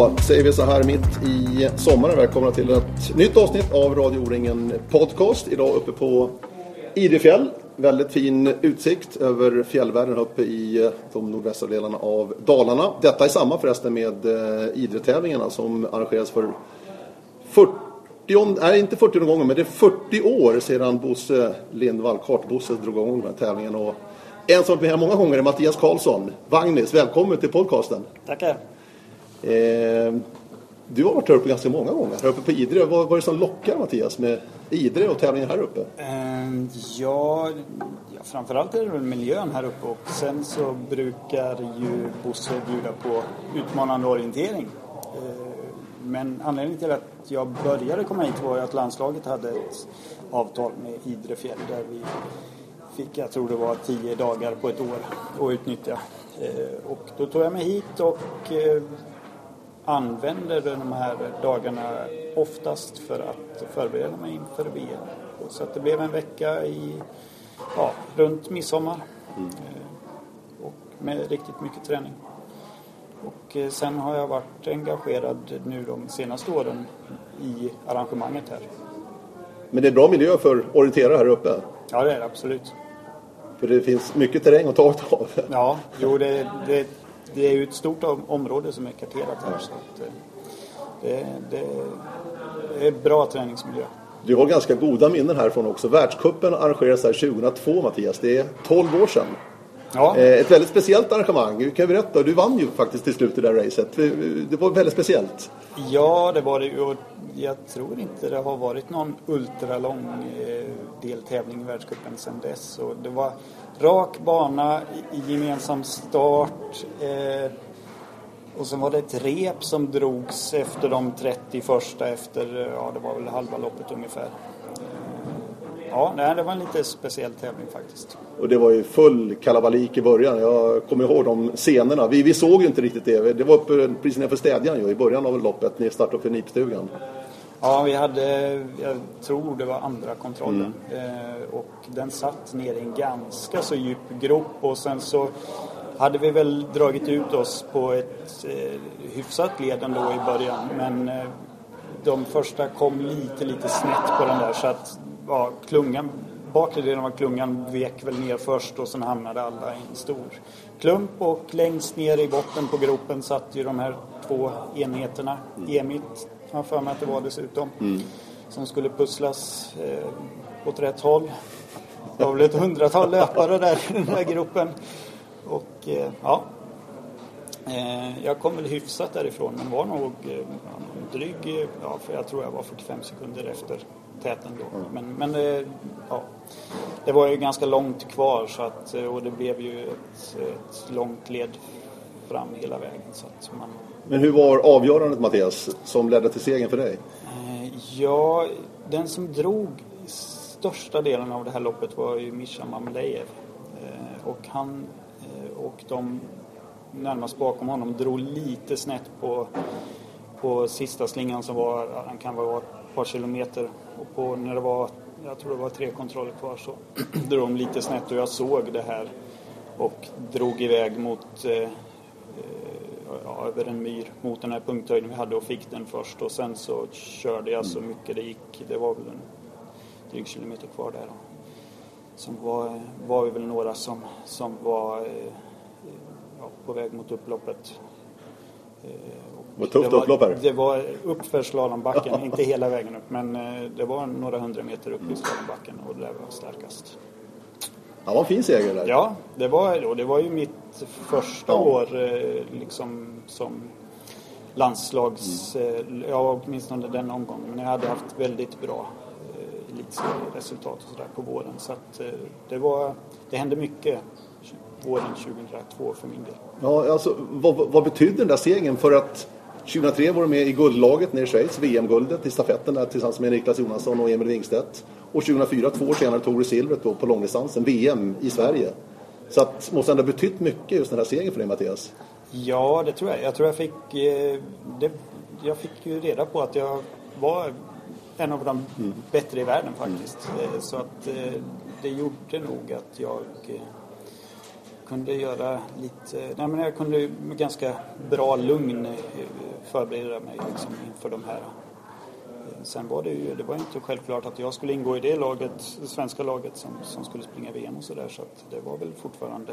Då säger vi så här mitt i sommaren. Välkomna till ett nytt avsnitt av Radio O-ringen Podcast. Idag uppe på Idefjäll. Väldigt fin utsikt över fjällvärlden uppe i eh, de nordvästra delarna av Dalarna. Detta är samma förresten med eh, Idretävlingarna som arrangeras för 40 nej inte 40 gånger, men det är 40 år sedan Bosse Lindvall, kartbosse, drog igång den här tävlingen. Och en som varit med här många gånger är Mattias Karlsson. Vagnis, välkommen till podcasten. Tackar. Eh, du har varit här uppe ganska många gånger, här uppe på Idre. Vad var det som lockar Mattias med Idre och tävlingen här uppe? Eh, ja, ja, framförallt är det väl miljön här uppe och sen så brukar ju Bosse bjuda på utmanande orientering. Eh, men anledningen till att jag började komma hit var ju att landslaget hade ett avtal med Idre fjäll där vi fick, jag tror det var tio dagar på ett år att utnyttja. Eh, och då tog jag mig hit och ehm, eh, använde de här dagarna oftast för att förbereda mig inför VM. Så att det blev en vecka i, ja, runt midsommar. Mm. Och med riktigt mycket träning. Och eh, sen har jag varit engagerad nu de senaste åren i arrangemanget här. Men det är bra miljö för orienterare här uppe? Ja, det är det absolut. För det finns mycket terräng att ta av? Ja, jo det, det, det är ju ett stort område som är karterat här. Så att det, det, det är bra träningsmiljö. Du har ganska goda minnen härifrån också. Världscupen arrangerades här 2002 Mattias. Det är 12 år sedan. Ja. Eh, ett väldigt speciellt arrangemang. Du kan berätta, du vann ju faktiskt till slut det där racet. Det var väldigt speciellt. Ja, det var det ju. Jag tror inte det har varit någon ultralång eh, deltävling i världscupen sedan dess. Och det var rak bana, gemensam start. Eh, och sen var det ett rep som drogs efter de 30 första efter, ja det var väl halva loppet ungefär. Ja, nej, det var en lite speciell tävling faktiskt. Och det var ju full kalabalik i början. Jag kommer ihåg de scenerna. Vi, vi såg ju inte riktigt det. Det var uppe precis nedanför Städjan ju, i början av loppet. När startade upp för Nipstugan. Ja, vi hade, jag tror det var andra kontrollen. Mm. Eh, och den satt ner i en ganska så djup grop och sen så hade vi väl dragit ut oss på ett eh, hyfsat led ändå i början. Men eh, de första kom lite, lite snett på den där så att ja, klungan, bakre delen av klungan vek väl ner först och sen hamnade alla i en stor klump och längst ner i botten på gropen satt ju de här två enheterna. Mm. Emit, har för mig att det var dessutom, mm. som skulle pusslas eh, åt rätt håll. Det var väl ett hundratal löpare där i den här gruppen. Och eh, ja, eh, jag kom väl hyfsat därifrån men var nog eh, dryg, ja, för jag tror jag var 45 sekunder efter täten då. Mm. Men, men det, ja, det var ju ganska långt kvar så att, och det blev ju ett, ett långt led fram hela vägen. Så att man... Men hur var avgörandet Mattias som ledde till segern för dig? Eh, ja, den som drog största delen av det här loppet var ju Mischa Mamlejev. Eh, och han eh, och de närmast bakom honom drog lite snett på, på sista slingan som var, han kan vara par kilometer och på, när det var, jag tror det var tre kontroller kvar så drog de lite snett och jag såg det här och drog iväg mot eh, ja, över en myr mot den här punkthöjden vi hade och fick den först och sen så körde jag så mm. mycket det gick. Det var väl en dryg kilometer kvar där. Sen var, var vi väl några som, som var eh, ja, på väg mot upploppet. Eh, vad tufft upplopp här. Det var uppför slalombacken, inte hela vägen upp men eh, det var några hundra meter upp i slalombacken och det där var starkast. Ja, var en fin seger där. Ja, det var, och det var ju mitt första ja. år eh, liksom som landslags... Mm. Ja, åtminstone den omgången. Men jag hade haft väldigt bra eh, elitserieresultat och sådär på våren. Så att det var... Det hände mycket våren 2002 för min del. Ja, alltså vad, vad betydde den där segern för att 2003 var du med i guldlaget nere i Schweiz, VM-guldet i stafetten där tillsammans med Niklas Jonasson och Emil Wingstedt. Och 2004, två år senare, tog du silvret då på långdistansen, VM i Sverige. Så att måste ändå ha betytt mycket just den här segern för dig Mattias? Ja, det tror jag. Jag tror jag fick... Eh, det, jag fick ju reda på att jag var en av de mm. bättre i världen faktiskt. Mm. Så att eh, det gjorde nog att jag kunde göra lite, nej men jag kunde med ganska bra lugn eh, förbereda mig liksom inför de här. Sen var det ju, det var inte självklart att jag skulle ingå i det laget, det svenska laget som, som skulle springa VM och sådär så att det var väl fortfarande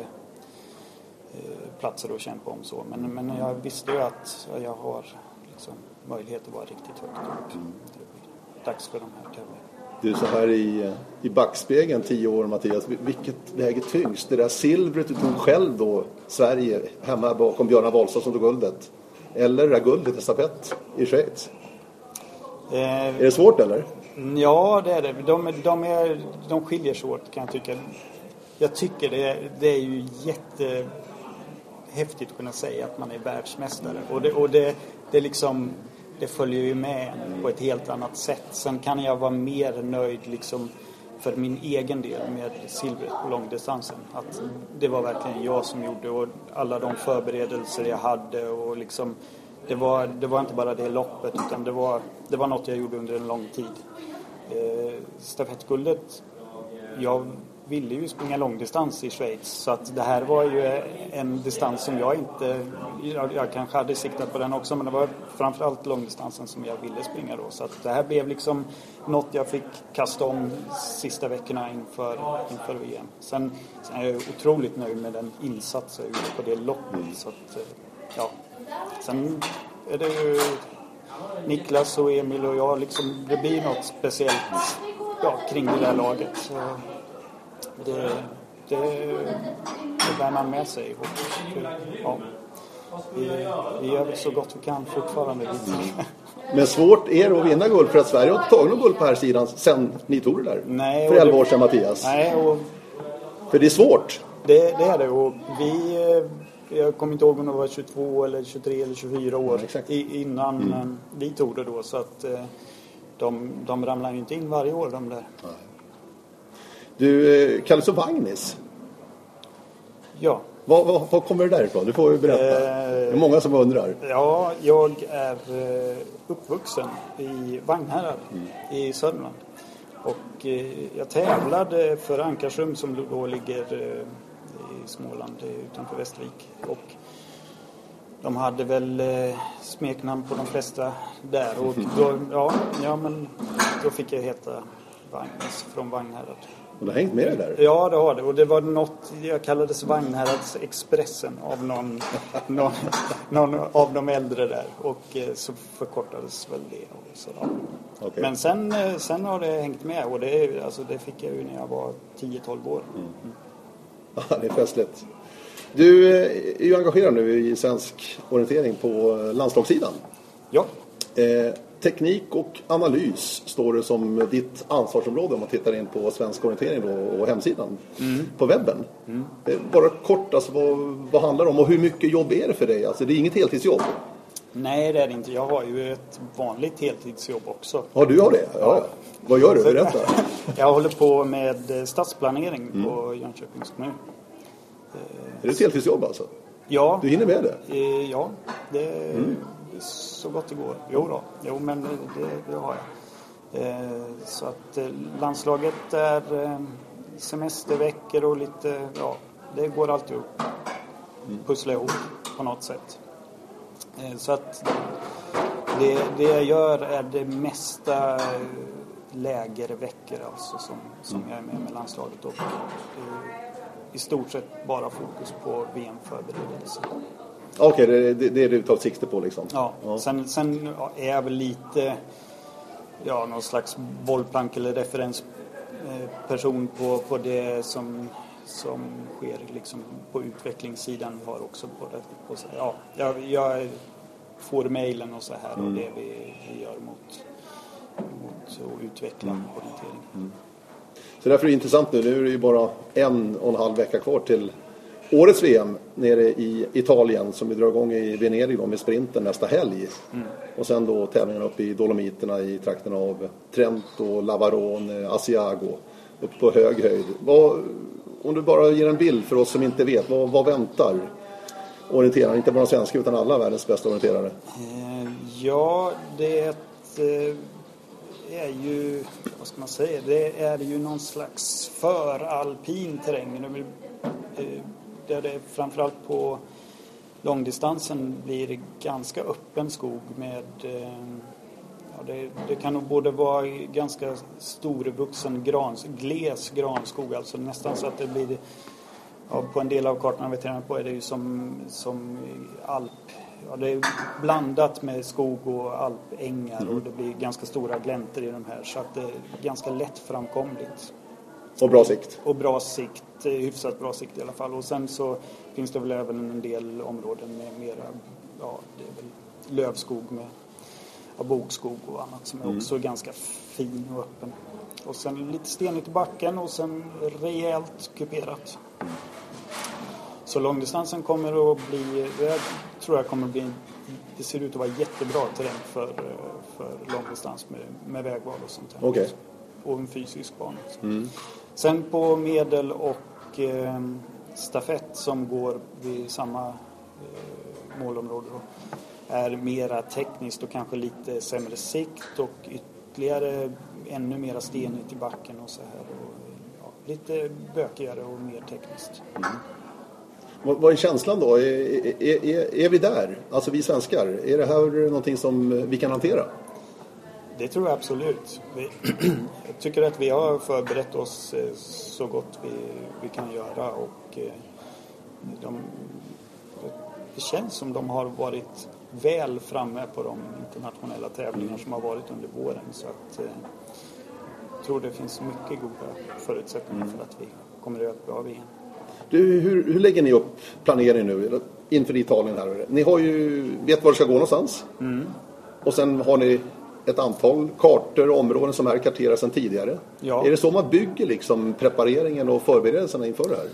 eh, platser att kämpa om så. Men, men jag visste ju att jag har liksom möjlighet att vara riktigt högt upp. Det dags för de här tävlingarna. Du så här i, i backspegeln tio år Mattias, vilket väger tyngst? Det där silvret du tog själv då, Sverige, hemma bakom Björn Wahlstad som tog guldet. Eller det där guldet i stafett i Schweiz. Eh, Är det svårt eller? Ja, det är det. De, de, är, de skiljer sig åt kan jag tycka. Jag tycker det, är- det är ju jättehäftigt att kunna säga att man är världsmästare. Och det, och det, det, liksom, det följer ju med på ett helt annat sätt. Sen kan jag vara mer nöjd liksom för min egen del med silvret på långdistansen. Att det var verkligen jag som gjorde och alla de förberedelser jag hade och liksom det var, det var inte bara det loppet utan det var, det var något jag gjorde under en lång tid. Eh, stafettguldet, jag ville ju springa långdistans i Schweiz så att det här var ju en distans som jag inte, jag, jag kanske hade siktat på den också men det var framförallt långdistansen som jag ville springa då. Så att det här blev liksom något jag fick kasta om sista veckorna inför, inför VM. Sen, sen är jag otroligt nöjd med den insats jag gjorde på det loppet. Så att, ja. Sen är det ju Niklas och Emil och jag liksom, det blir något speciellt ja, kring det där laget. Så det, det, det bär man med sig. Och, ja, vi, vi gör väl så gott vi kan fortfarande. Men svårt är det att vinna guld för att Sverige har inte tagit något guld på här sidan sen ni tog det där. Nej, för och 11 det- år sedan Mattias. Nej, och För det är svårt. det, det är det. Och vi, eh, jag kommer inte ihåg om det var 22 eller 23 eller 24 år Ja, i, innan eh, vi tog det då. Så att eh, de, de ramlar inte in varje år de där. Du eh, kallas för Vagnis. Ja, Vad, vad, vad kommer det därifrån? Du får ju berätta. Eh, Det är många som undrar. Ja, jag är eh, uppvuxen i Vagnhärad i Sörmland. Och eh, jag tävlade för Ankarsrum som då ligger eh, i Småland eh, utanför Västervik. Och de hade väl eh, smeknamn på de flesta där. Och då, ja, ja, men då fick jag heta Vagnes från Vagnhärad. Du har hängt med det där. Ja, det har det. Och det var något, jag kallades Vagnhärads Expressen av någon, någon, någon av de äldre där. Och eh, så förkortades väl det. Och så, ja. Okej. Men sen, eh, sen har det hängt med och det, alltså, det fick jag ju när jag var 10-12 år. Ja, det är festligt. Du eh, är ju engagerad nu i svensk orientering på landslagssidan. Ja, Eh, teknik och analys står det som ditt ansvarsområde om man tittar in på Svensk Orientering då, och hemsidan på webben. Eh, bara kort, alltså, vad, vad handlar det om och hur mycket jobb är det för dig? Alltså, det är inget heltidsjobb. nej det är det inte. Jag har ju ett vanligt heltidsjobb också. Ja, du har det? Ja. ja. Vad gör du? Berätta. Jag håller på med eh, stadsplanering Mm. på Jönköpings kommun. Är det ett heltidsjobb alltså? Ja, Du hinner med det? Eh, Ja, det Mm. Så gott det går. Jo då, jo men det, det, har jag. Eh, Så att eh, landslaget är eh, semesterveckor och lite, ja, det går alltid att Mm. pussla ihop på något sätt. Så att det, det jag gör är det mesta lägerveckor alltså som, som jag är med med landslaget och i stort sett bara fokus på VM-förberedelser. Okej, det, det, det är det du tar sikte på liksom? Ja, Ja. Sen, sen är jag väl lite ja, någon slags bollplank eller referensperson på, på det som, som sker liksom på utvecklingssidan. Har också på det, på, ja, jag, jag får mejlen och så här och det vi, vi gör mot, mot att utveckla orientering. Så därför är det intressant nu. Nu är det ju bara en och en halv vecka kvar till årets VM nere i Italien som vi drar igång i Venedig då med sprinten nästa helg. Och sen då tävlingarna uppe i Dolomiterna i trakten av Trento, Lavarone, Asiago. Uppe på hög höjd. Vad, om du bara ger en bild för oss som inte vet. Vad, vad väntar orienterare? Inte bara svenska utan alla världens bästa orienterare. Eh, Ja, det eh, är ju, vad ska man säga, det är ju någon slags föralpin terräng. Där det framförallt på långdistansen blir ganska öppen skog med eh, ja, det, det, kan nog både vara ganska storvuxen grans, gles granskog, alltså nästan så att det blir ja, på en del av kartorna vi tränar på är det ju som, som alp ja, det är blandat med skog och alpängar mm. och det blir ganska stora gläntor i de här så att det är ganska lätt framkomligt. Och bra sikt? Och bra sikt, eh, hyfsat bra sikt i alla fall. Och sen så finns det väl även en del områden med mera, ja det är väl lövskog med ja, bokskog och annat som är mm. också ganska fin och öppen. Och sen lite stenigt i backen och sen rejält kuperat. Så långdistansen kommer att bli, det tror jag kommer att bli, det ser ut att vara jättebra terräng för, för långdistans med, med vägval och sånt här. Okay. Och en fysisk bana. Mm. Sen på medel och eh, stafett som går vid samma eh, målområde då, är mera tekniskt och kanske lite sämre sikt och ytterligare ännu mera stenigt i backen och så här. Och, ja, lite bökigare och mer tekniskt. Mm. Vad är känslan då? Är, är, är, vi där? Alltså vi svenskar. Är det här någonting som vi kan hantera? Det tror jag absolut. jag tycker att vi har förberett oss eh, så gott vi, vi kan göra och eh, de, det känns som de har varit väl framme på de internationella tävlingar som har varit under våren. Så att, eh, jag tror det finns mycket goda förutsättningar för att vi kommer att göra ett bra VM. Du, hur, hur lägger ni upp planeringen nu inför Italien? Här? Ni har ju, vet var det ska gå någonstans. Mm. Och sen har ni ett antal kartor och områden som är karterade sedan tidigare. Ja. Är det så man bygger liksom prepareringen och förberedelserna inför det här?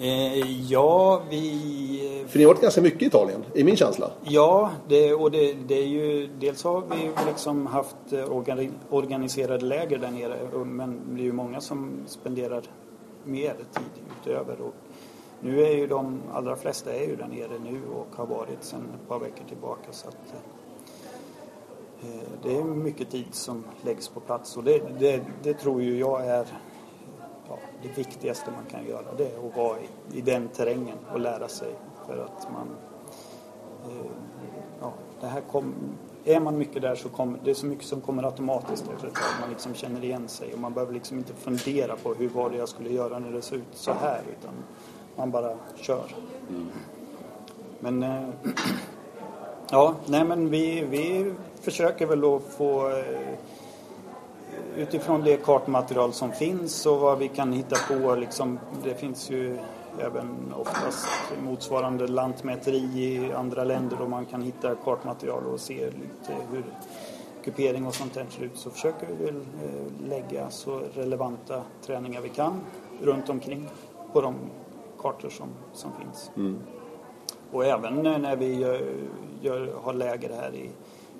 Eh, ja, vi... För ni har varit ganska mycket i Italien, i min känsla. Ja, det, och det, det är ju... Dels har vi liksom haft eh, organiserade läger där nere men det är ju många som spenderar mer tid utöver. Och nu är ju de allra flesta är ju där nere nu och har varit sedan ett par veckor tillbaka. Så att, eh, det är mycket tid som läggs på plats och det, det, det tror ju jag är ja, det viktigaste man kan göra. Det är att vara i, i den terrängen och lära sig för att man eh, ja, det här kom, är man mycket där så kommer det är så mycket som kommer automatiskt efter ett tag. Man liksom känner igen sig och man behöver liksom inte fundera på hur var det jag skulle göra när det ser ut så här utan man bara kör. Mm. Men äh, ja, nej men vi, vi försöker väl att få äh, utifrån det kartmaterial som finns och vad vi kan hitta på liksom, det finns ju även oftast motsvarande lantmäteri i andra länder och man kan hitta kartmaterial och se lite hur kupering och sånt där ser ut så försöker vi väl eh, lägga så relevanta träningar vi kan runt omkring på de kartor som, som finns. Mm. Och även när vi gör, gör, har läger här i,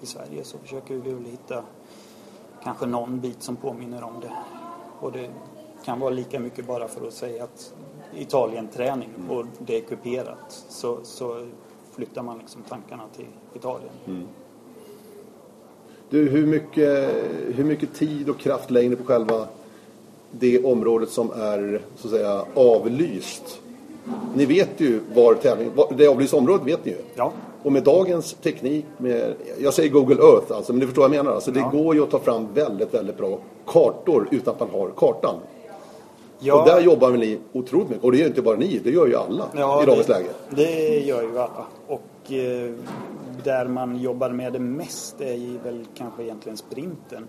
i Sverige så försöker vi väl hitta kanske någon bit som påminner om det. Och det kan vara lika mycket bara för att säga att Italien-träning och det är kuperat så, så flyttar man liksom tankarna till Italien. Mm. Du, hur mycket, hur mycket tid och kraft lägger ni på själva det området som är så att säga avlyst? Ni vet ju var tävling, det avlysta området vet ni ju. Ja. Och med dagens teknik, med, jag säger Google Earth alltså, men du förstår vad jag menar. Alltså, det ja. går ju att ta fram väldigt, väldigt bra kartor utan att man har kartan. Ja. Och där jobbar ni otroligt mycket. Och det gör inte bara ni, det gör ju alla ja, i dagens det, läge. Det gör ju alla. Och eh, där man jobbar med det mest är väl kanske egentligen sprinten.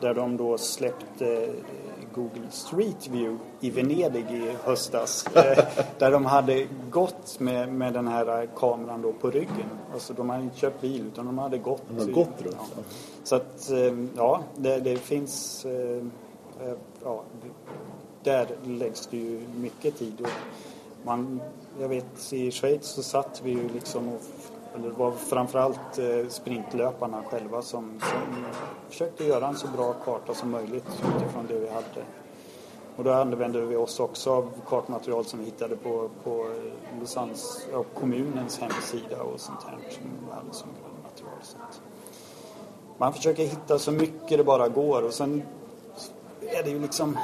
Där de då släppte eh, Google Street View i Venedig i höstas. Eh, där de hade gått med, med den här kameran då på ryggen. Alltså de hade inte köpt bil utan de hade gått. De hade gått runt. Ja. Så att eh, ja, det, det finns ja, där läggs det ju mycket tid. Och man, jag vet i Schweiz så satt vi ju liksom och det var framförallt eh, sprintlöparna själva som, som försökte göra en så bra karta som möjligt utifrån det vi hade. Och då använde vi oss också av kartmaterial som vi hittade på, på Lausannes, ja, kommunens hemsida och sånt här som hade som grundmaterial. Så man försöker hitta så mycket det bara går och sen är det ju liksom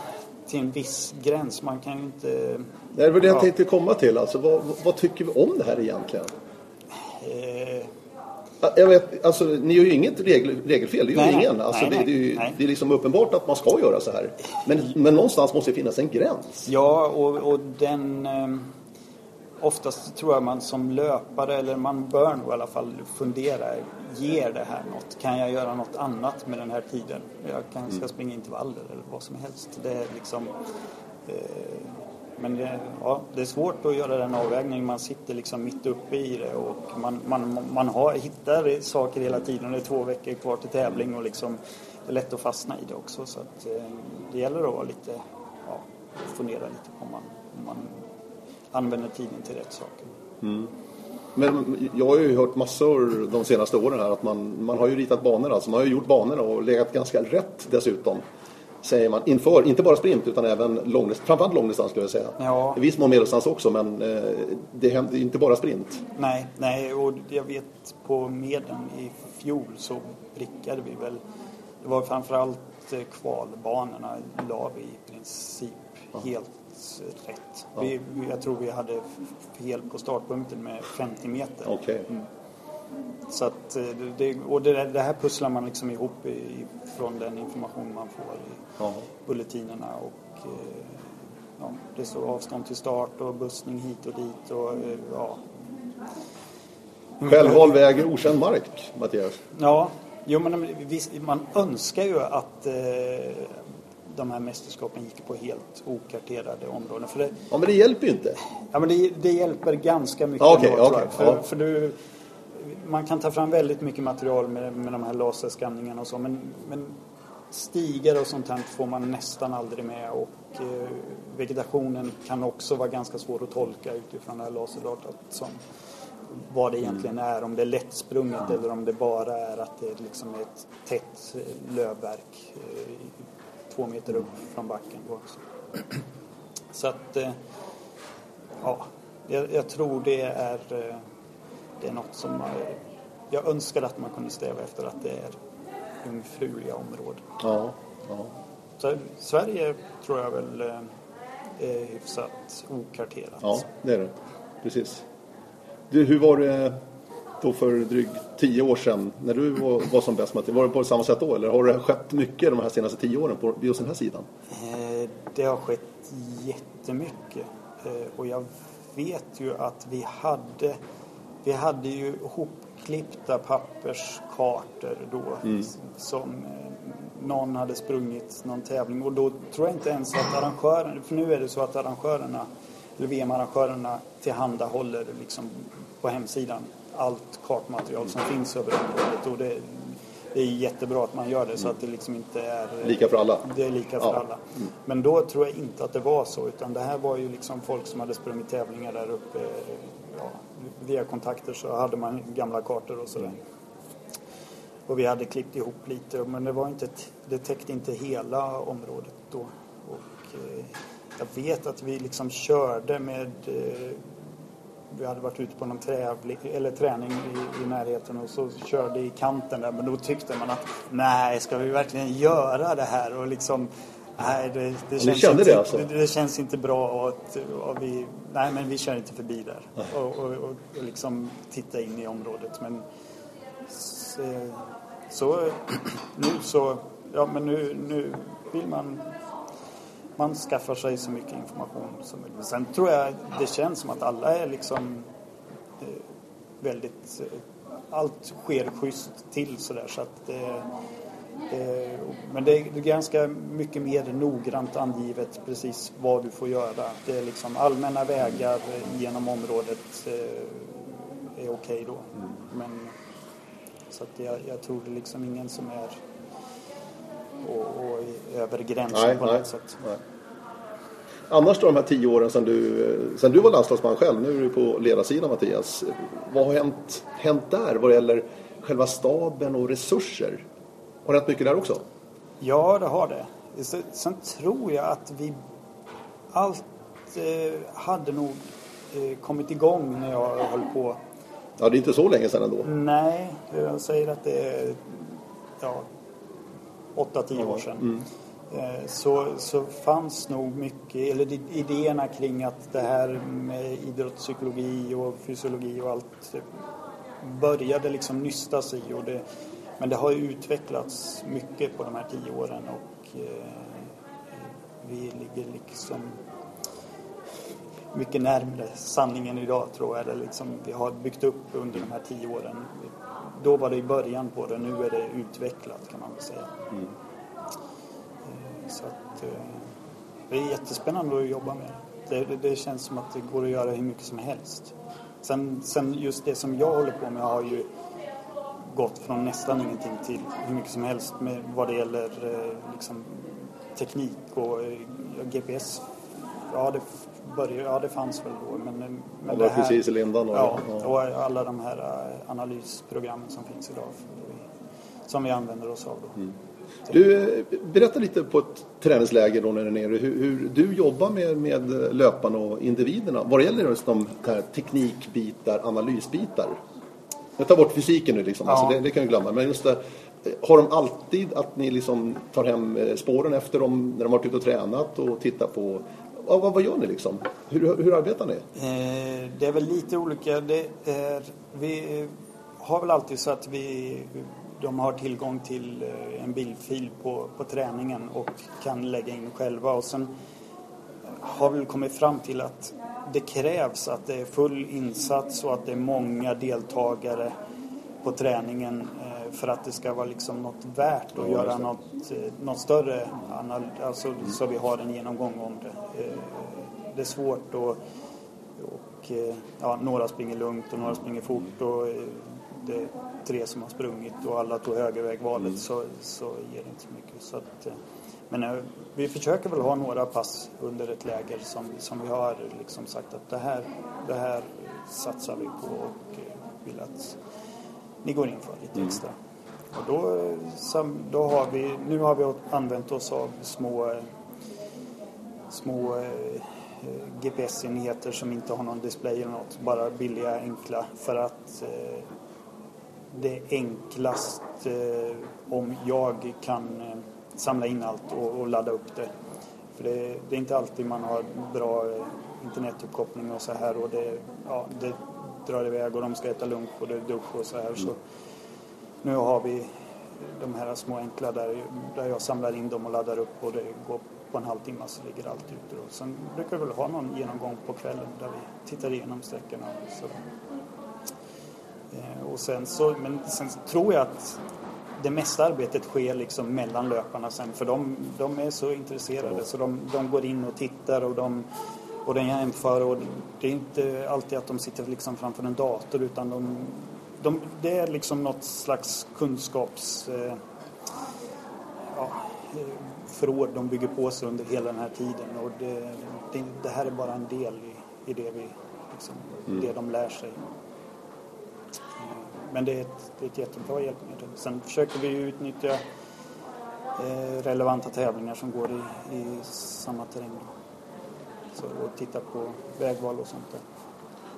till en viss gräns. Man kan ju inte Det väl det jag tänkte komma till. Alltså, vad, vad tycker vi om det här egentligen? Eh, Jag vet, alltså, ni gör ju inget regel, regelfel, det gör Nej, ingen. Alltså, nej, det, det, är ju, det är liksom uppenbart att man ska göra så här. Men, men någonstans måste det finnas en gräns. Ja, och, och den... Eh, oftast tror jag man som löpare, eller man bör nog i alla fall fundera. Ger det här något? Kan jag göra något annat med den här tiden? Jag kanske ska springa intervaller eller vad som helst. Det är liksom... Eh, men det, ja, det är svårt att göra den avvägningen. Man sitter liksom mitt uppe i det och man, man, man har, hittar saker hela tiden. Det är två veckor kvar till tävling och liksom, det är lätt att fastna i det också. Så att, eh, det gäller att vara lite, ja, fundera lite på om man, om man använder tiden till rätt saker. Mm. Men jag har ju hört massor de senaste åren här att man, man har ju ritat banor. Alltså man har ju gjort banorna och legat ganska rätt dessutom. Säger man inför, inte bara sprint utan även långdistans, framförallt långdistans skulle jag säga. Ja. I viss mån medeldistans också men eh, det händer inte bara sprint. Nej, nej, och jag vet på medlen i fjol så prickade vi väl, det var framförallt eh, kvalbanorna la vi i princip helt rätt. Vi, vi- jag tror vi hade fel på startpunkten med 50 meter. Okej. Så att, eh, det- och det, det här pusslar man liksom ihop i, från den information man får i Ja. bulletinerna och eh, ja, det står avstånd till start och bussning hit och dit och eh, ja. Självvald väg i okänd mark, Mattias. Ja, jo men man önskar ju att eh, de här mästerskapen gick på helt okarterade områden. För det, Ja men det hjälper ju inte. Ja, men det, det hjälper ganska mycket Ja, okej, ändå, jag. För, ja. för du, man kan ta fram väldigt mycket material med, med de här laserskanningarna och så, men, men stigar och sånt här får man nästan aldrig med och eh, vegetationen kan också vara ganska svår att tolka utifrån det här laserdatat som vad det egentligen är, om det är lättsprunget eller om det bara är att det liksom är ett tätt eh, lövverk eh, två meter upp från backen. Också. Så att eh, Ja, jag, jag tror det är, eh, det är något som man, jag önskar att man kunde sträva efter att det är jungfruliga områden. Ja, ja. Så Sverige tror jag väl eh, är hyfsat okarterat. ja det är det. Precis. Du, hur var det då för drygt tio år sedan när du var, var som bäst? Var det på samma sätt då eller har det skett mycket de här senaste tio åren på just den här sidan? Eh, Det har skett jättemycket. Eh, Och jag vet ju att vi hade, vi hade ju hopklippta papperskartor då som eh, någon hade sprungit någon tävling och då tror jag inte ens att arrangören, för nu är det så att arrangörerna, eller VM-arrangörerna tillhandahåller liksom på hemsidan allt kartmaterial som finns över området och det, det är jättebra att man gör det så att det liksom inte är Lika för alla? det är lika för Ja. alla. Men då tror jag inte att det var så utan det här var ju liksom folk som hade sprungit tävlingar där uppe. Via kontakter så hade man gamla kartor och sådär. Och vi hade klippt ihop lite men det var inte, det täckte inte hela området då. Och eh, jag vet att vi liksom körde med eh, vi hade varit ute på någon trävling, eller träning i, i närheten och så körde i kanten där men då tyckte man att nej, ska vi verkligen göra det här och liksom Nej, det, det, känns, kände inte, det alltså? det, det känns inte bra och, att, och vi, nej men vi kör inte förbi där och, och, och, och liksom titta in i området men så, så nu så, ja men nu, nu vill man man skaffar sig så mycket information som möjligt. Sen tror jag det känns som att alla är liksom eh, väldigt... Eh, allt sker schysst till sådär så att eh, Men det är, ganska mycket mer noggrant angivet precis vad du får göra. Det är liksom allmänna vägar genom området eh, är okej då. Men så att jag, jag tror det är liksom ingen som är och, och över gränsen Nej, på nej, något sätt. nej. Annars då de här tio åren sedan du, sedan du var landslagsman själv, nu är du på ledarsidan Mattias. Vad har hänt, hänt där vad det gäller själva staben och resurser? Har det hänt mycket där också? Ja, det har det. Sen- tror jag att vi allt eh, hade nog eh, kommit igång när jag höll på. Ja, det är inte så länge sedan ändå. Nej, jag säger att det är ja, 8-10 år sedan. eh, så, så fanns nog mycket, eller idéerna kring att det här med idrottspsykologi och fysiologi och allt började liksom nystas i. Och det, men det har utvecklats mycket på de här tio åren och eh, vi ligger liksom mycket närmare sanningen idag tror jag. Eller liksom, vi har byggt upp under de här tio åren. Då var det i början på det, nu är det utvecklat kan man väl säga. Mm. Så att, eh, det är jättespännande att jobba med det. Det, det. känns som att det går att göra hur mycket som helst. Sen, sen just det som jag håller på med har ju gått från nästan ingenting till hur mycket som helst med vad det gäller eh, liksom, teknik och GPS. Ja, det började, ja det fanns väl då. Men, men ja, det, här, precis i lindan då. Ja, och alla de här analysprogrammen som finns idag. Som vi använder oss av då. Mm. Du, berätta lite på ett träningsläger då när du är nere hur, hur du jobbar med, med löparna och individerna vad det gäller just de här teknikbitar, analysbitar. Jag tar bort fysiken nu liksom, alltså, ja. alltså det, det, kan jag glömma. Men just det, har de alltid att ni liksom tar hem eh, spåren efter dem när de har varit ute och tränat och tittar på vad, vad gör ni liksom? Hur, hur arbetar ni? Eh, det är väl lite olika. Det är, vi har väl alltid så att vi, de har tillgång till eh, en bildfil på, på träningen och kan lägga in själva. Och sen har vi kommit fram till att det krävs att det är full insats och att det är många deltagare på träningen eh, för att det ska vara liksom något värt att göra något, eh, något större, alltså, så vi har en genomgång om det. Eh, det är svårt och, och ja, några springer lugnt och några springer fort och det är tre som har sprungit och alla tog högervägvalet mm. så, så ger det inte så mycket. Så att, men vi försöker väl ha några pass under ett läger som, som vi har liksom sagt att det här, det här satsar vi på och vill att ni går in för lite mm. extra. Och då, då har vi, nu har vi använt oss av små, små eh, GPS-enheter som inte har någon display eller något, bara billiga, enkla för att eh, det är enklast eh, om jag kan samla in allt och, och, ladda upp det. För det, det, är inte alltid man har bra eh, internetuppkoppling och så här och det, ja, det drar iväg och de ska äta lunch och det är dusch och så här. Så nu har vi de här små enkla där, där jag samlar in dem och laddar upp och det går på en halvtimme så ligger allt ute. Och sen brukar vi väl ha någon genomgång på kvällen där vi tittar igenom sträckorna. Och, så. Eh, och sen så, men sen tror jag att det mesta arbetet sker liksom mellan löparna sen för de, de är så intresserade så de, de går in och tittar och de och den jämför och det är inte alltid att de sitter liksom framför en dator utan de, de det är liksom något slags kunskaps eh, ja, förråd de bygger på sig under hela den här tiden och det, det, det här är bara en del i, i det, vi, liksom, mm. det de lär sig. Men det är ett, det är ett jättebra hjälpmedel. Sen försöker vi utnyttja eh, relevanta tävlingar som går i, i samma terräng. Så, och titta på vägval och sånt där.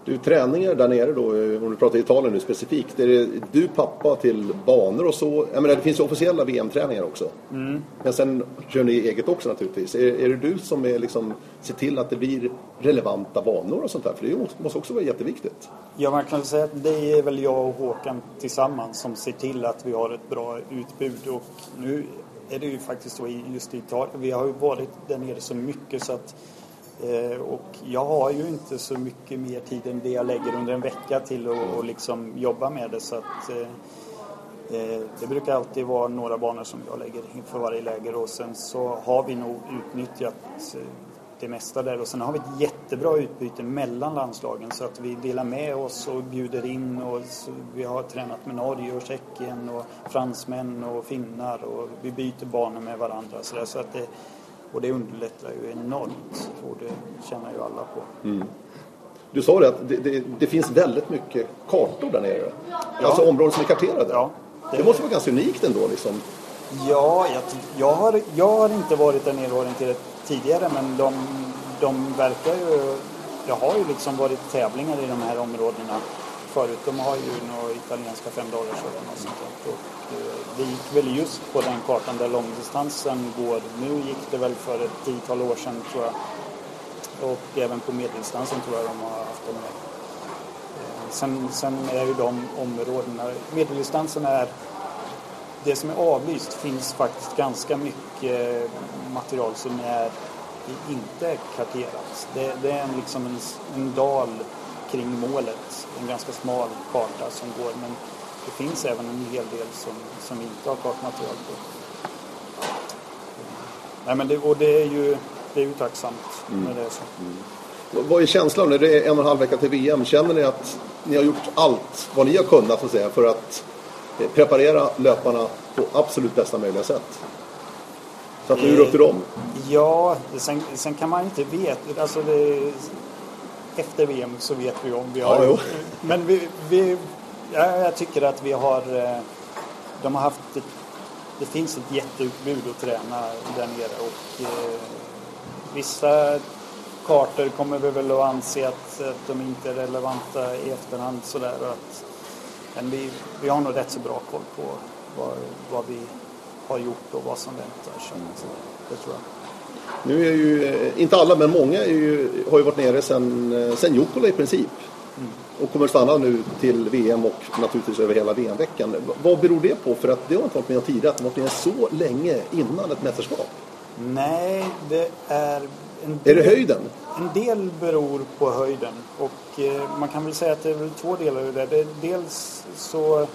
Du, träningar där nere då, om du pratar Italien nu specifikt. Är det du pappa till banor och så? Jag menar, det finns ju officiella VM-träningar också. Mm. Men sen kör ni eget också naturligtvis. Är, är det du som är liksom, ser till att det blir relevanta banor och sånt där? För det måste också vara jätteviktigt. Ja, man kan säga att det är väl jag och Håkan tillsammans som ser till att vi har ett bra utbud. Och nu är det ju faktiskt så just i Italien. Vi har ju varit där nere så mycket så att Eh, Eh, och jag har ju inte så mycket mer tid än det jag lägger under en vecka till att liksom jobba med det. Så att, eh, eh, det brukar alltid vara några banor som jag lägger inför varje läger. Och sen så har vi nog utnyttjat eh, det mesta där. Och sen har vi ett jättebra utbyte mellan landslagen. Så att vi delar med oss och bjuder in och vi har tränat med Norge och Tjeckien och fransmän och finnar. Och vi byter banor med varandra så, där, så att det, och det underlättar ju enormt och det tjänar ju alla på. Mm. Du sa det att det, det, det, finns väldigt mycket kartor där nere. Ja. Alltså områden som är karterade. Ja, det, det måste vara ganska unikt ändå liksom. Ja, jag, jag, har, jag har inte varit där nere orienterat tidigare men de, de verkar ju... Det har ju liksom varit tävlingar i de här områdena förut. De har ju några italienska fem och sånt där. Och eh, det gick väl just på den kartan där långdistansen går. Nu gick det väl för ett tiotal år sedan tror jag. Och även på medeldistansen tror jag de har haft dem med. Sen, sen är ju de områdena, medeldistansen är det som är avlyst finns faktiskt ganska mycket material som är inte karterat. Det, det är liksom en, en dal kring målet, en ganska smal karta som går men det finns även en hel del som, som vi inte har kartmaterial på. Nej, men det, och det är ju, det är ju tacksamt när det är så. Vad är känslan när det är en och en halv vecka till VM? Känner ni att ni har gjort allt vad ni har kunnat så att säga, för att eh, preparera löparna på absolut bästa möjliga sätt? Så att nu är det upp till dem. Ja, sen, sen kan man inte veta. Alltså det, efter VM så vet vi om vi har... Ja. Men vi, vi, ja, jag tycker att vi har... eh, De har haft... Ett, det finns ett jätteutbud att träna där nere och eh, vissa kartor kommer vi väl att anse att, att de inte är relevanta i efterhand sådär. Att, men vi, vi har nog rätt så bra koll på vad, vad vi har gjort och vad som väntar. Så, det tror jag. Nu är ju, eh, inte alla, men många är ju, har ju varit nere sen, eh, sen Jukkola i princip. Och kommer stanna nu till VM och naturligtvis över hela VM-veckan. Vad beror det på? För att det har inte varit med tidigare, att de har varit med så länge innan ett mästerskap. Nej, det är... En Är det del- höjden? En del beror på höjden och eh, man kan väl säga att det är två delar i det. det dels så,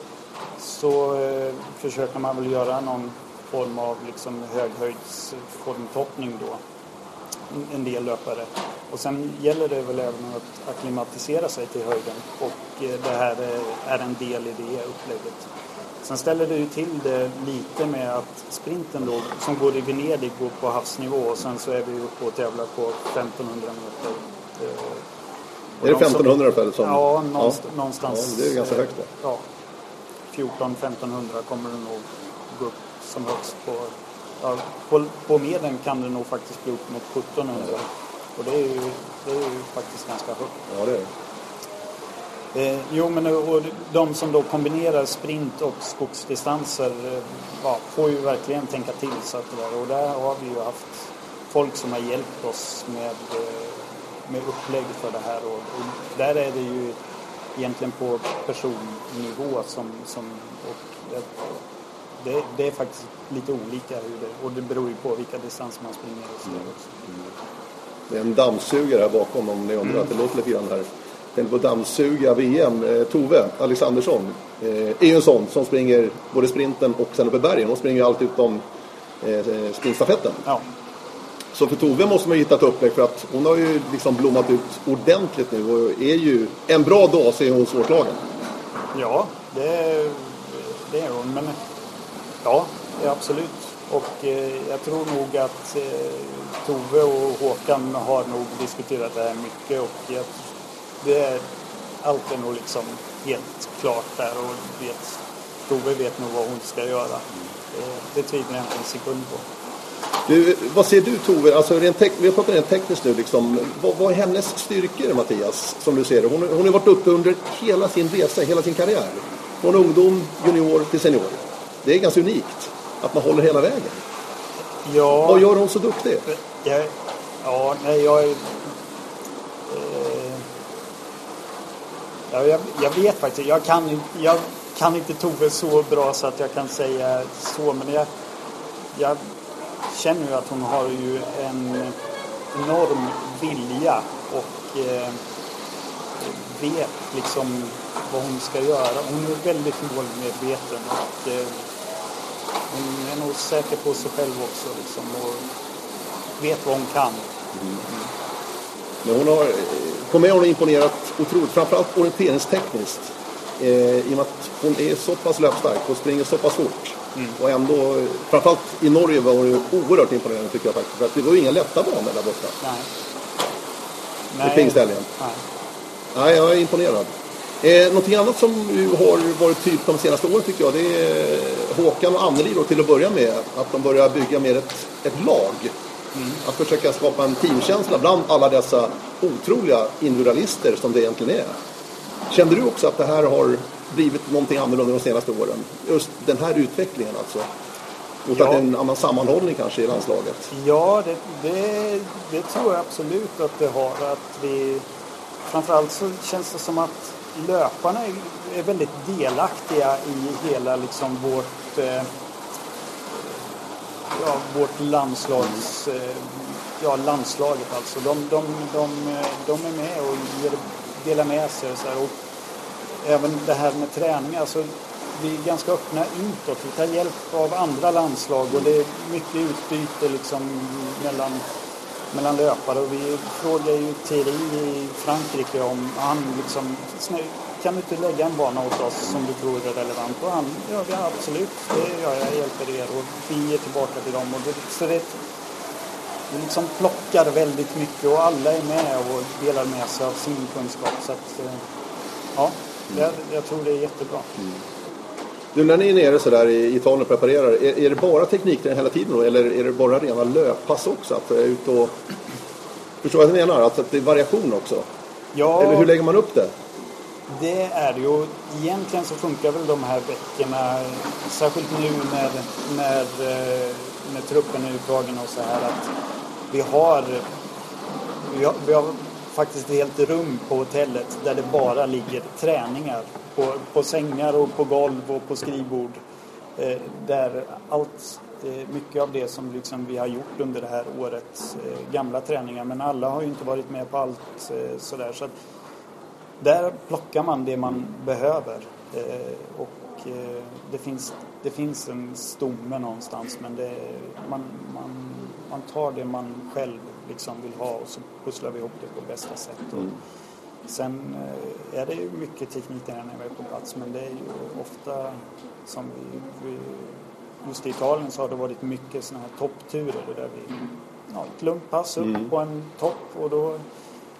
så eh, försöker man väl göra någon form av liksom höghöjdsformtoppning då. En- del löpare. Och sen gäller det väl även att akklimatisera sig till höjden och eh, det här är, är en del i det upplägget. Sen ställer det ju till det lite med att sprinten då, som går i Venedig, går på havsnivå och sen så är vi uppe och tävlar på 1500 meter. Eh, och Är det de som- 1500 ungefär? Som, Ja, någonstans. någonstans Ja, det är ganska eh, högt då. Ja, 14-1500 kommer det nog gå upp som högst på. Ja, på, på medlen kan det nog faktiskt bli upp mot 1700. Och det är ju, det är ju faktiskt ganska högt. Ja, det är. Eh, jo, men och de som då kombinerar sprint och skogsdistanser eh, ja, får ju verkligen tänka till. Så att det där. Och där har vi ju haft folk som har hjälpt oss med, eh, med upplägg för det här. Och, och där är det ju egentligen på personnivå som... som och det, det, är faktiskt lite olika hur det, och det beror ju på vilka distanser man springer och så också. Det är en dammsugare här bakom om ni undrar. Det låter lite grann här. Tänkte på dammsuga VM. Eh, Tove Alexandersson eh, är ju en sån som springer både sprinten och sen uppe i bergen. Hon springer ju allt utom eh, sprintstafetten. Ja, Så för Tove måste man ju hitta ett upplägg för att hon har ju liksom blommat ut ordentligt nu och är ju en bra dag så är hon svårslagen. Ja, det, det är hon. Men ja, absolut. Och eh, jag tror nog att eh, Tove och Håkan har nog diskuterat det här mycket och jag, det är, allt är nog liksom helt klart där och vet, Tove vet nog vad hon ska göra. Eh, det tvivlar jag inte en sekund på. Du, vad ser du Tove, alltså rent tek- vi har pratat rent tekniskt nu liksom. Vad, vad är hennes styrkor Mattias, som du ser det? Hon, hon har varit uppe under hela sin resa, hela sin karriär. Från ungdom, junior till senior. Det är ganska unikt att man håller hela vägen. Ja, Vad gör hon så duktig? Jag, ja, nej, jag är... Eh, ja, jag, jag vet faktiskt jag kan, jag kan inte Tove så bra så att jag kan säga så, men jag, jag känner ju att hon har ju en enorm vilja och eh, vet liksom vad hon ska göra. Hon är väldigt målmedveten och eh, hon är nog säker på sig själv också liksom, och vet vad hon kan. Men hon har, på mig har hon imponerat otroligt, framförallt orienteringstekniskt. Eh, I och med att hon är så pass löpstark och springer så pass fort. Och ändå, framförallt i Norge var hon oerhört imponerande tycker jag faktiskt. För att det var ju inga lätta banor där borta. Nej. I pingsthelgen. Nej. Nej, jag är imponerad. Eh, någonting annat som har varit tydligt de senaste åren tycker jag, det är Håkan och Anneli då till att börja med. Att de börjar bygga mer ett, ett lag. Att försöka skapa en teamkänsla bland alla dessa otroliga individualister som det egentligen är. Kände du också att det här har blivit någonting annorlunda de senaste åren? Just den här utvecklingen alltså? Mot Ja. att det är en annan sammanhållning kanske i landslaget? Ja, det, det, det tror jag absolut att det har. Att vi, framförallt så känns det som att löparna är, väldigt delaktiga i hela liksom vårt, eh, ja, vårt landslags... Eh, ja, landslaget alltså. De, de, de, de är med och ger, delar med sig. och Så här, och även det här med träning. Alltså, vi är ganska öppna utåt. Vi tar hjälp av andra landslag och det är mycket utbyte liksom mellan, mellan löpare. Och vi frågar ju Thierry i Frankrike om han liksom kan du inte lägga en bana åt oss som du tror är relevant? Och han, ja, ja absolut, det gör jag, jag hjälper er och vi ger tillbaka till dem. Och det, så det, vi liksom plockar väldigt mycket och alla är med och delar med sig av sin kunskap. Så att, eh, ja, jag, jag tror det är jättebra. Mm. Du, när ni är nere sådär i Italien och preparerar, är, är det bara teknikträning hela tiden då? Eller är det bara rena löppass också? Att är ut och... Förstår vad jag menar? Att, att det är variation också? Ja, Eller hur lägger man upp det? det är det ju. Egentligen så funkar väl de här veckorna, särskilt nu när, när, eh, när truppen är uttagen och så här, att vi har, vi har, vi har faktiskt ett helt rum på hotellet där det bara ligger träningar på, på sängar och på golv och på skrivbord. Eh, där allt, eh, mycket av det som liksom vi har gjort under det här året, eh, gamla träningar, men alla har ju inte varit med på allt eh, sådär. Så att där plockar man det man behöver. Eh, och eh, det, finns, det finns en stomme någonstans men det, man, man, man tar det man själv liksom vill ha och så pusslar vi ihop det på bästa sätt. Och sen eh, är det ju mycket teknik där när vi är på plats men det är ju ofta som vi, vi just i Italien så har det varit mycket sådana här toppturer där vi ja, ett lugnt pass upp på en topp och då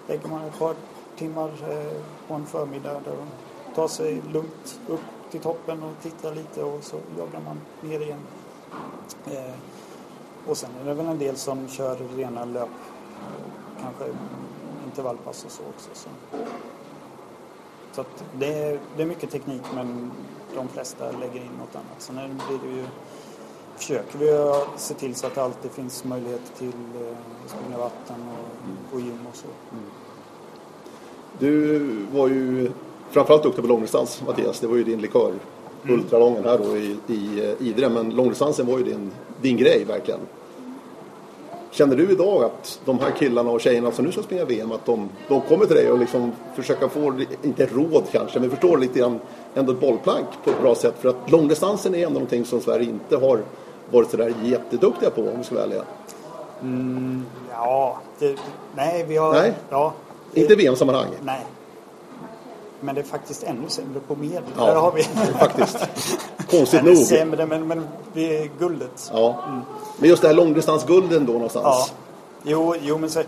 lägger man ett par timmar eh, på en förmiddag där de tar sig lugnt upp till toppen och tittar lite och så joggar man ner igen. Eh, och sen är det väl en del som kör rena löp, eh, intervallpass och så också. Så, så det, är, det är mycket teknik men de flesta lägger in något annat. Sen blir det ju, försöker vi se till så att det alltid finns möjlighet till eh, springa vatten och, och gym och så. Du var ju framförallt duktig på långdistans, Mattias. Det var ju din likör. Ultralången här då i, i eh, Idre. Men långdistansen var ju din, din grej verkligen. Känner du idag att de här killarna och tjejerna som nu ska springa VM, att de, de kommer till dig och liksom försöka få, inte råd kanske, men förstår lite grann ändå ett bollplank på ett bra sätt? För att långdistansen är ändå någonting som Sverige inte har varit sådär jätteduktiga på om vi ska vara ärliga. Ja, det, nej vi har... Nej. Ja, det- Inte VM-sammanhang. Nej. Men det är faktiskt ännu sämre på medel. Ja, Där har vi... faktiskt. Konstigt nog. sämre, men, men vi är guldet. Ja. Men just det här långdistansgulden då någonstans. Ja. Jo, jo men så,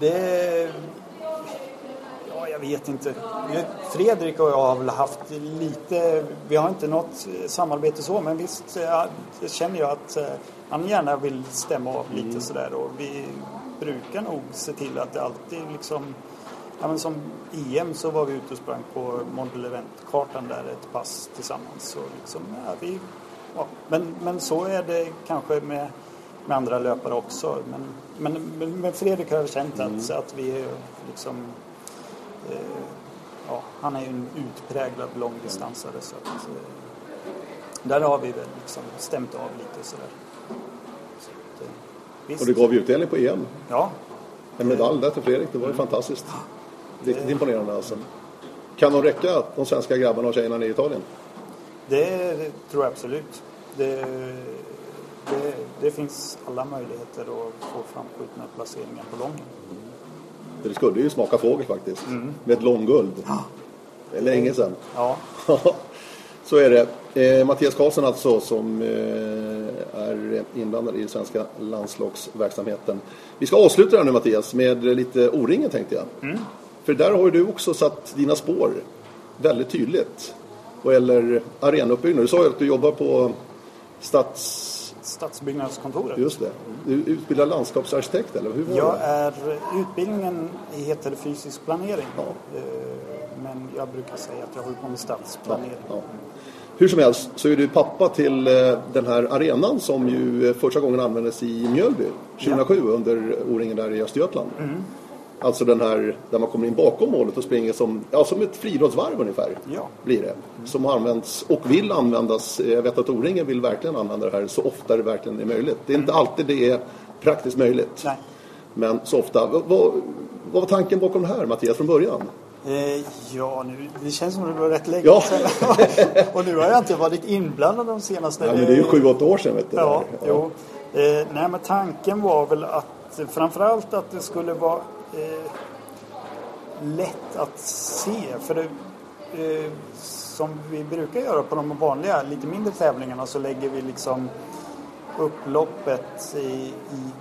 det... Ja, jag vet inte. Fredrik och jag har väl haft lite... Vi har inte något samarbete så, men visst ja, det känner jag att eh, han gärna vill stämma av lite sådär. Och vi brukar nog se till att det alltid liksom... Ja, men som EM så var vi ute och sprang på Model Event-kartan där ett pass tillsammans. Och liksom, ja, vi, ja, men, men så är det kanske med, med andra löpare också. Men, men, men Fredrik har jag känt att, att vi är liksom... Eh, ja, han är ju en utpräglad långdistansare så att... Eh, där har vi väl liksom stämt av lite sådär. Så att, eh. Och det gav ju utdelning på EM. Ja, En medalj där till Fredrik, det var ju fantastiskt. Riktigt imponerande alltså. Kan de räcka, de svenska grabbarna och tjejerna nere i Italien? Det, tror jag absolut. Det, det, det finns alla möjligheter att få framskjutna placeringar på lången. Det skulle ju smaka fågel faktiskt. Med ett långguld. Det är länge sedan. Ja, Så är det. Eh, Mattias Karlsson alltså som eh, är inblandad i den svenska landslagsverksamheten. Vi ska avsluta det här nu Mattias med lite O-ringen tänkte jag. För där har ju du också satt dina spår väldigt tydligt. Vad gäller arenauppbyggnad. Du sa ju att du jobbar på Stats... Stadsbyggnadskontoret. Just det. Du utbildar landskapsarkitekt eller hur var Jag det? är, utbildningen heter fysisk planering. Ja. Eh, men jag brukar säga att jag håller på med stadsplanering. Ja, ja. Hur som helst så är du pappa till eh, den här arenan som ju eh, första gången användes i Mjölby 2007 ja. under O-ringen där i Östergötland. Mm. Alltså den här där man kommer in bakom målet och springer som, ja, som ett friidrottsvarv ungefär. Ja. Blir det. Som används och vill användas. Jag vet att O-ringen vill verkligen använda det här så ofta det verkligen är möjligt. Det är inte mm. alltid det är praktiskt möjligt. Nej. Men så ofta. Vad, vad var tanken bakom det här Mattias från början? Eh, ja, nu, det känns som det var rätt länge ja. sedan. och nu har jag inte varit inblandad de senaste... Ja, men det är ju sju, åtta år sedan vet du. Ja, ja. Jo. Eh, nej, men tanken var väl att framförallt att det skulle vara eh, lätt att se. För det, eh, som vi brukar göra på de vanliga, lite mindre tävlingarna så lägger vi liksom upploppet i, i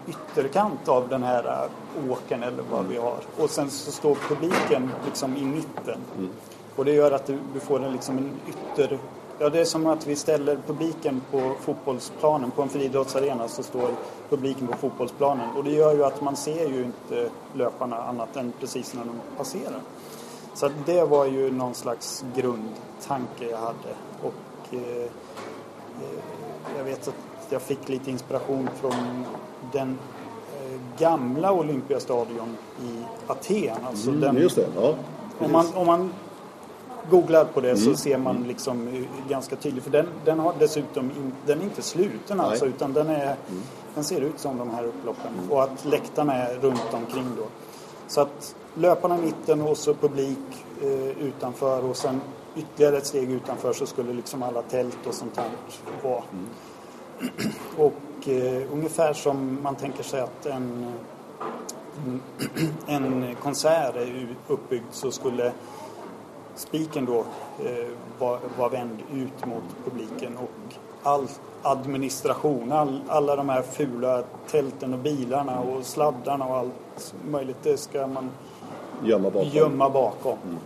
ytterkant av den här åken eller vad vi har. Och sen så står publiken liksom i mitten. Mm. Och det gör att du, du får en, liksom en ytter... Ja, det är som att vi ställer publiken på fotbollsplanen. På en friidrottsarena så står publiken på fotbollsplanen. Och det gör ju att man ser ju inte löparna annat än precis när de passerar. Så det var ju någon slags grundtanke jag hade. Och eh, eh jag vet att jag fick lite inspiration från den eh, gamla Olympiastadion i Aten. Alltså mm, den, just det, ja. Om man, om man googlar på det mm. så ser man liksom eh, ganska tydligt. För den, den har dessutom in, den är inte sluten alltså utan den, är, mm. den ser ut som de här upploppen. Mm. Och att läktarna är runt omkring då. Så att löparna i mitten och så publik eh, utanför och sen ytterligare ett steg utanför så skulle liksom alla tält och sånt här vara. Mm. Och eh, ungefär som man tänker sig att en, en konsert är uppbyggd så skulle spiken då eh, vara var vänd ut mot publiken och all administration, all, alla de här fula tälten och bilarna och sladdarna och allt möjligt det ska man gömma bakom. Gömma bakom. Mm.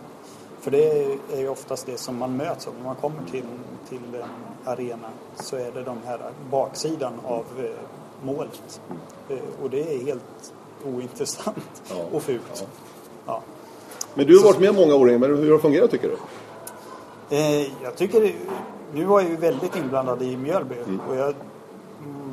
För det är ju oftast det som man möts av när man kommer till, till en arena så är det de här baksidan av eh, målet. Eh, och det är helt ointressant ja, och fult. Ja. Ja. Men du har varit med många år, men hur har det fungerat tycker du? Eh, jag tycker nu var jag ju väldigt inblandad i Mjölby mm. och jag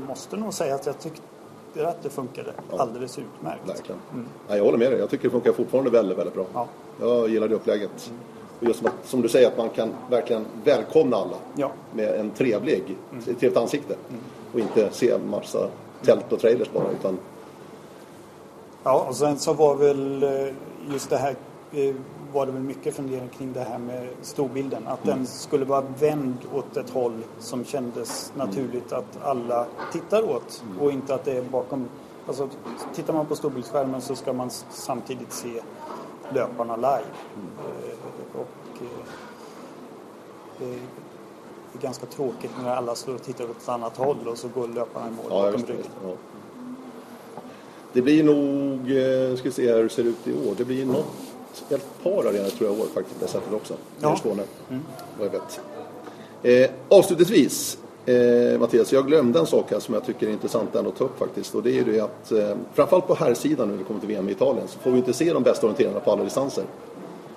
måste nog säga att jag tyckte att det funkade ja. alldeles utmärkt. Verkligen. Mm. Ja, jag håller med dig. Jag tycker det funkar fortfarande väldigt, väldigt bra. Ja. Jag gillar det upplägget. Mm. Just som, att, som, du säger att man kan verkligen välkomna alla ja. med en trevlig, mm. trevligt ansikte. Mm. Och inte se en massa tält och trailers bara. Utan... Ja, och sen så var väl eh, just det här var det väl mycket fundering kring det här med storbilden. Att mm. den skulle vara vänd åt ett håll som kändes naturligt att alla tittar åt. Mm. Och inte att det är bakom. Alltså, tittar man på storbildsskärmen så ska man samtidigt se löparna live. Mm. Eh, och eh, det är ganska tråkigt när alla står och tittar åt ett annat håll och så går löparna i mål ja, bakom ryggen. Ja. Det blir nog, eh, ska vi se hur det ser ut i år, det blir något, ett par arenor tror jag i år faktiskt på det sättet också. Ja. I Skåne, mm. vad jag vet. Eh, avslutningsvis, Eh, Mattias, jag glömde en sak här som jag tycker är intressant att ta upp faktiskt. Och det är ju det att eh, framförallt på här sidan när det kommer till VM i Italien så får vi inte se de bästa orienterarna på alla distanser.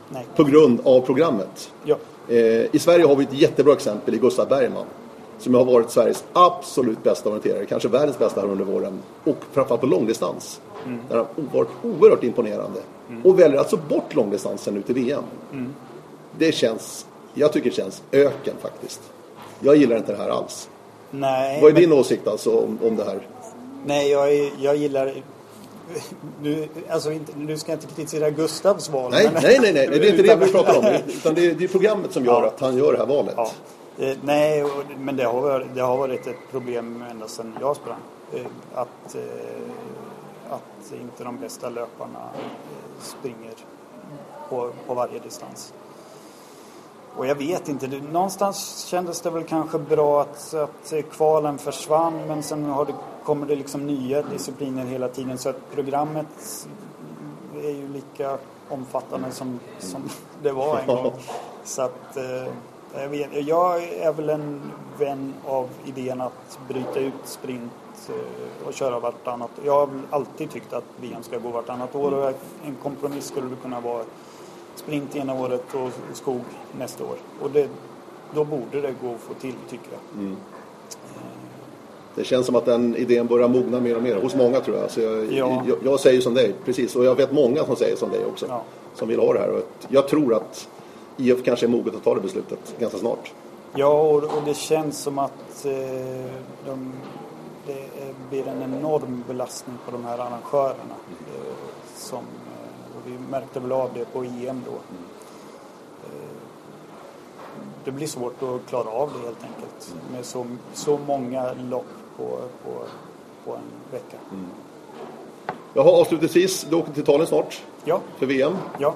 Nej. På grund av programmet. Ja. Eh, I Sverige har vi ett jättebra exempel i Gustav Bergman. Som har varit Sveriges absolut bästa orienterare, kanske världens bästa här under våren. Och framförallt på långdistans. Mm. Där han har varit oerhört imponerande. Mm. Och väljer alltså bort långdistansen nu till VM. Mm. Det känns, jag tycker det känns öken faktiskt. Jag gillar inte det här alls. Nej. Vad är men... din åsikt alltså om, om det här? Nej, jag, jag gillar nu, alltså, nu ska jag inte kritisera Gustavs val. Nej, men, nej, nej, nej, det är inte det vi pratar om. Utan det är, det är programmet som gör ja. att han gör det här valet. Ja. Eh, nej, men det har, det har varit ett problem ända sedan jag sprang. Eh, att, eh, att inte de bästa löparna eh, springer på, på varje distans. Och jag vet inte, någonstans kändes det väl kanske bra att, att kvalen försvann men sen har det, kommer det liksom nya discipliner hela tiden så att programmet är ju lika omfattande som, som det var en gång. Så att eh, jag, vet, jag är väl en vän av idén att bryta ut sprint eh, och köra vartannat. Jag har alltid tyckt att VM ska gå vartannat år och en kompromiss skulle kunna vara sprint ena året och skog nästa år. Och det, då borde det gå att få till tycker jag. Mm. Det känns som att den idén börjar mogna mer och mer hos många tror jag. Så jag, ja. jag, jag, säger som dig, precis. Och jag vet många som säger som dig också. Ja. Som vill ha det här. Och jag tror att IF kanske är moget att ta det beslutet ganska snart. Ja, och, och det känns som att eh, de, det blir en enorm belastning på de här arrangörerna. Eh, som, eh, och vi märkte väl av det på EM då. Eh, det blir svårt att klara av det helt enkelt. Med så, så många lopp på, på, på en vecka. Mm. Jaha, avslutningsvis, du åker till Italien snart. Ja. För VM. Ja.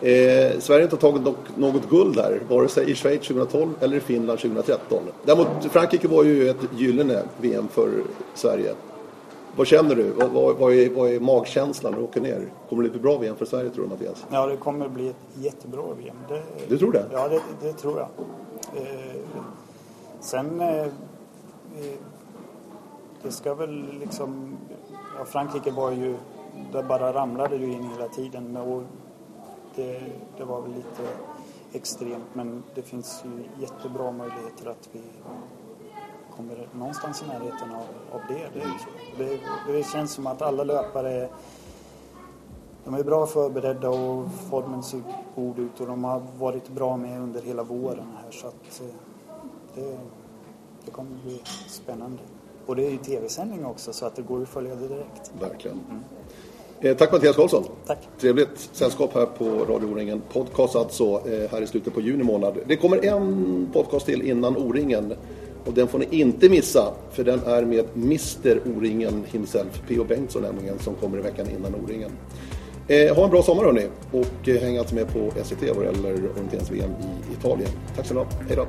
Eh, Sverige har inte tagit något, något guld där, vare sig i Schweiz 2012 eller i Finland 2013. Däremot Frankrike var ju ett gyllene VM för Sverige. Vad känner du? Vad, vad, vad, är, vad är magkänslan när du åker ner? Kommer det bli bra VM för Sverige tror du Mattias? Ja, det kommer bli ett jättebra VM. Det, du tror det? Ja, det, det tror jag. Eh, sen eh, eh det ska väl liksom... Ja, Frankrike var ju... Där bara ramlade du in hela tiden. Och det, det var väl lite extremt men det finns ju jättebra möjligheter att vi kommer någonstans i närheten av, av det. Det, det. det, känns som att alla löpare de är bra förberedda och formen ser god ut och de har varit bra med under hela våren här så att eh, det, det kommer bli spännande. Och det är ju tv-sändning också så att det går att följa det direkt. Verkligen. Mm. Eh, tack Mattias Karlsson. Tack. Trevligt sällskap här på Radio O-ringen. Podcast alltså eh, här i slutet på juni månad. Det kommer en podcast till innan O-ringen. Och den får ni inte missa för den är med Mr O-ringen himself, P.O. Bengtsson nämligen, som kommer i veckan innan O-ringen. Eh, ha en bra sommar hörni och eh, häng alltså med på SVT vad det gäller orienterings-VM i Italien. Tack så mycket. Hej då.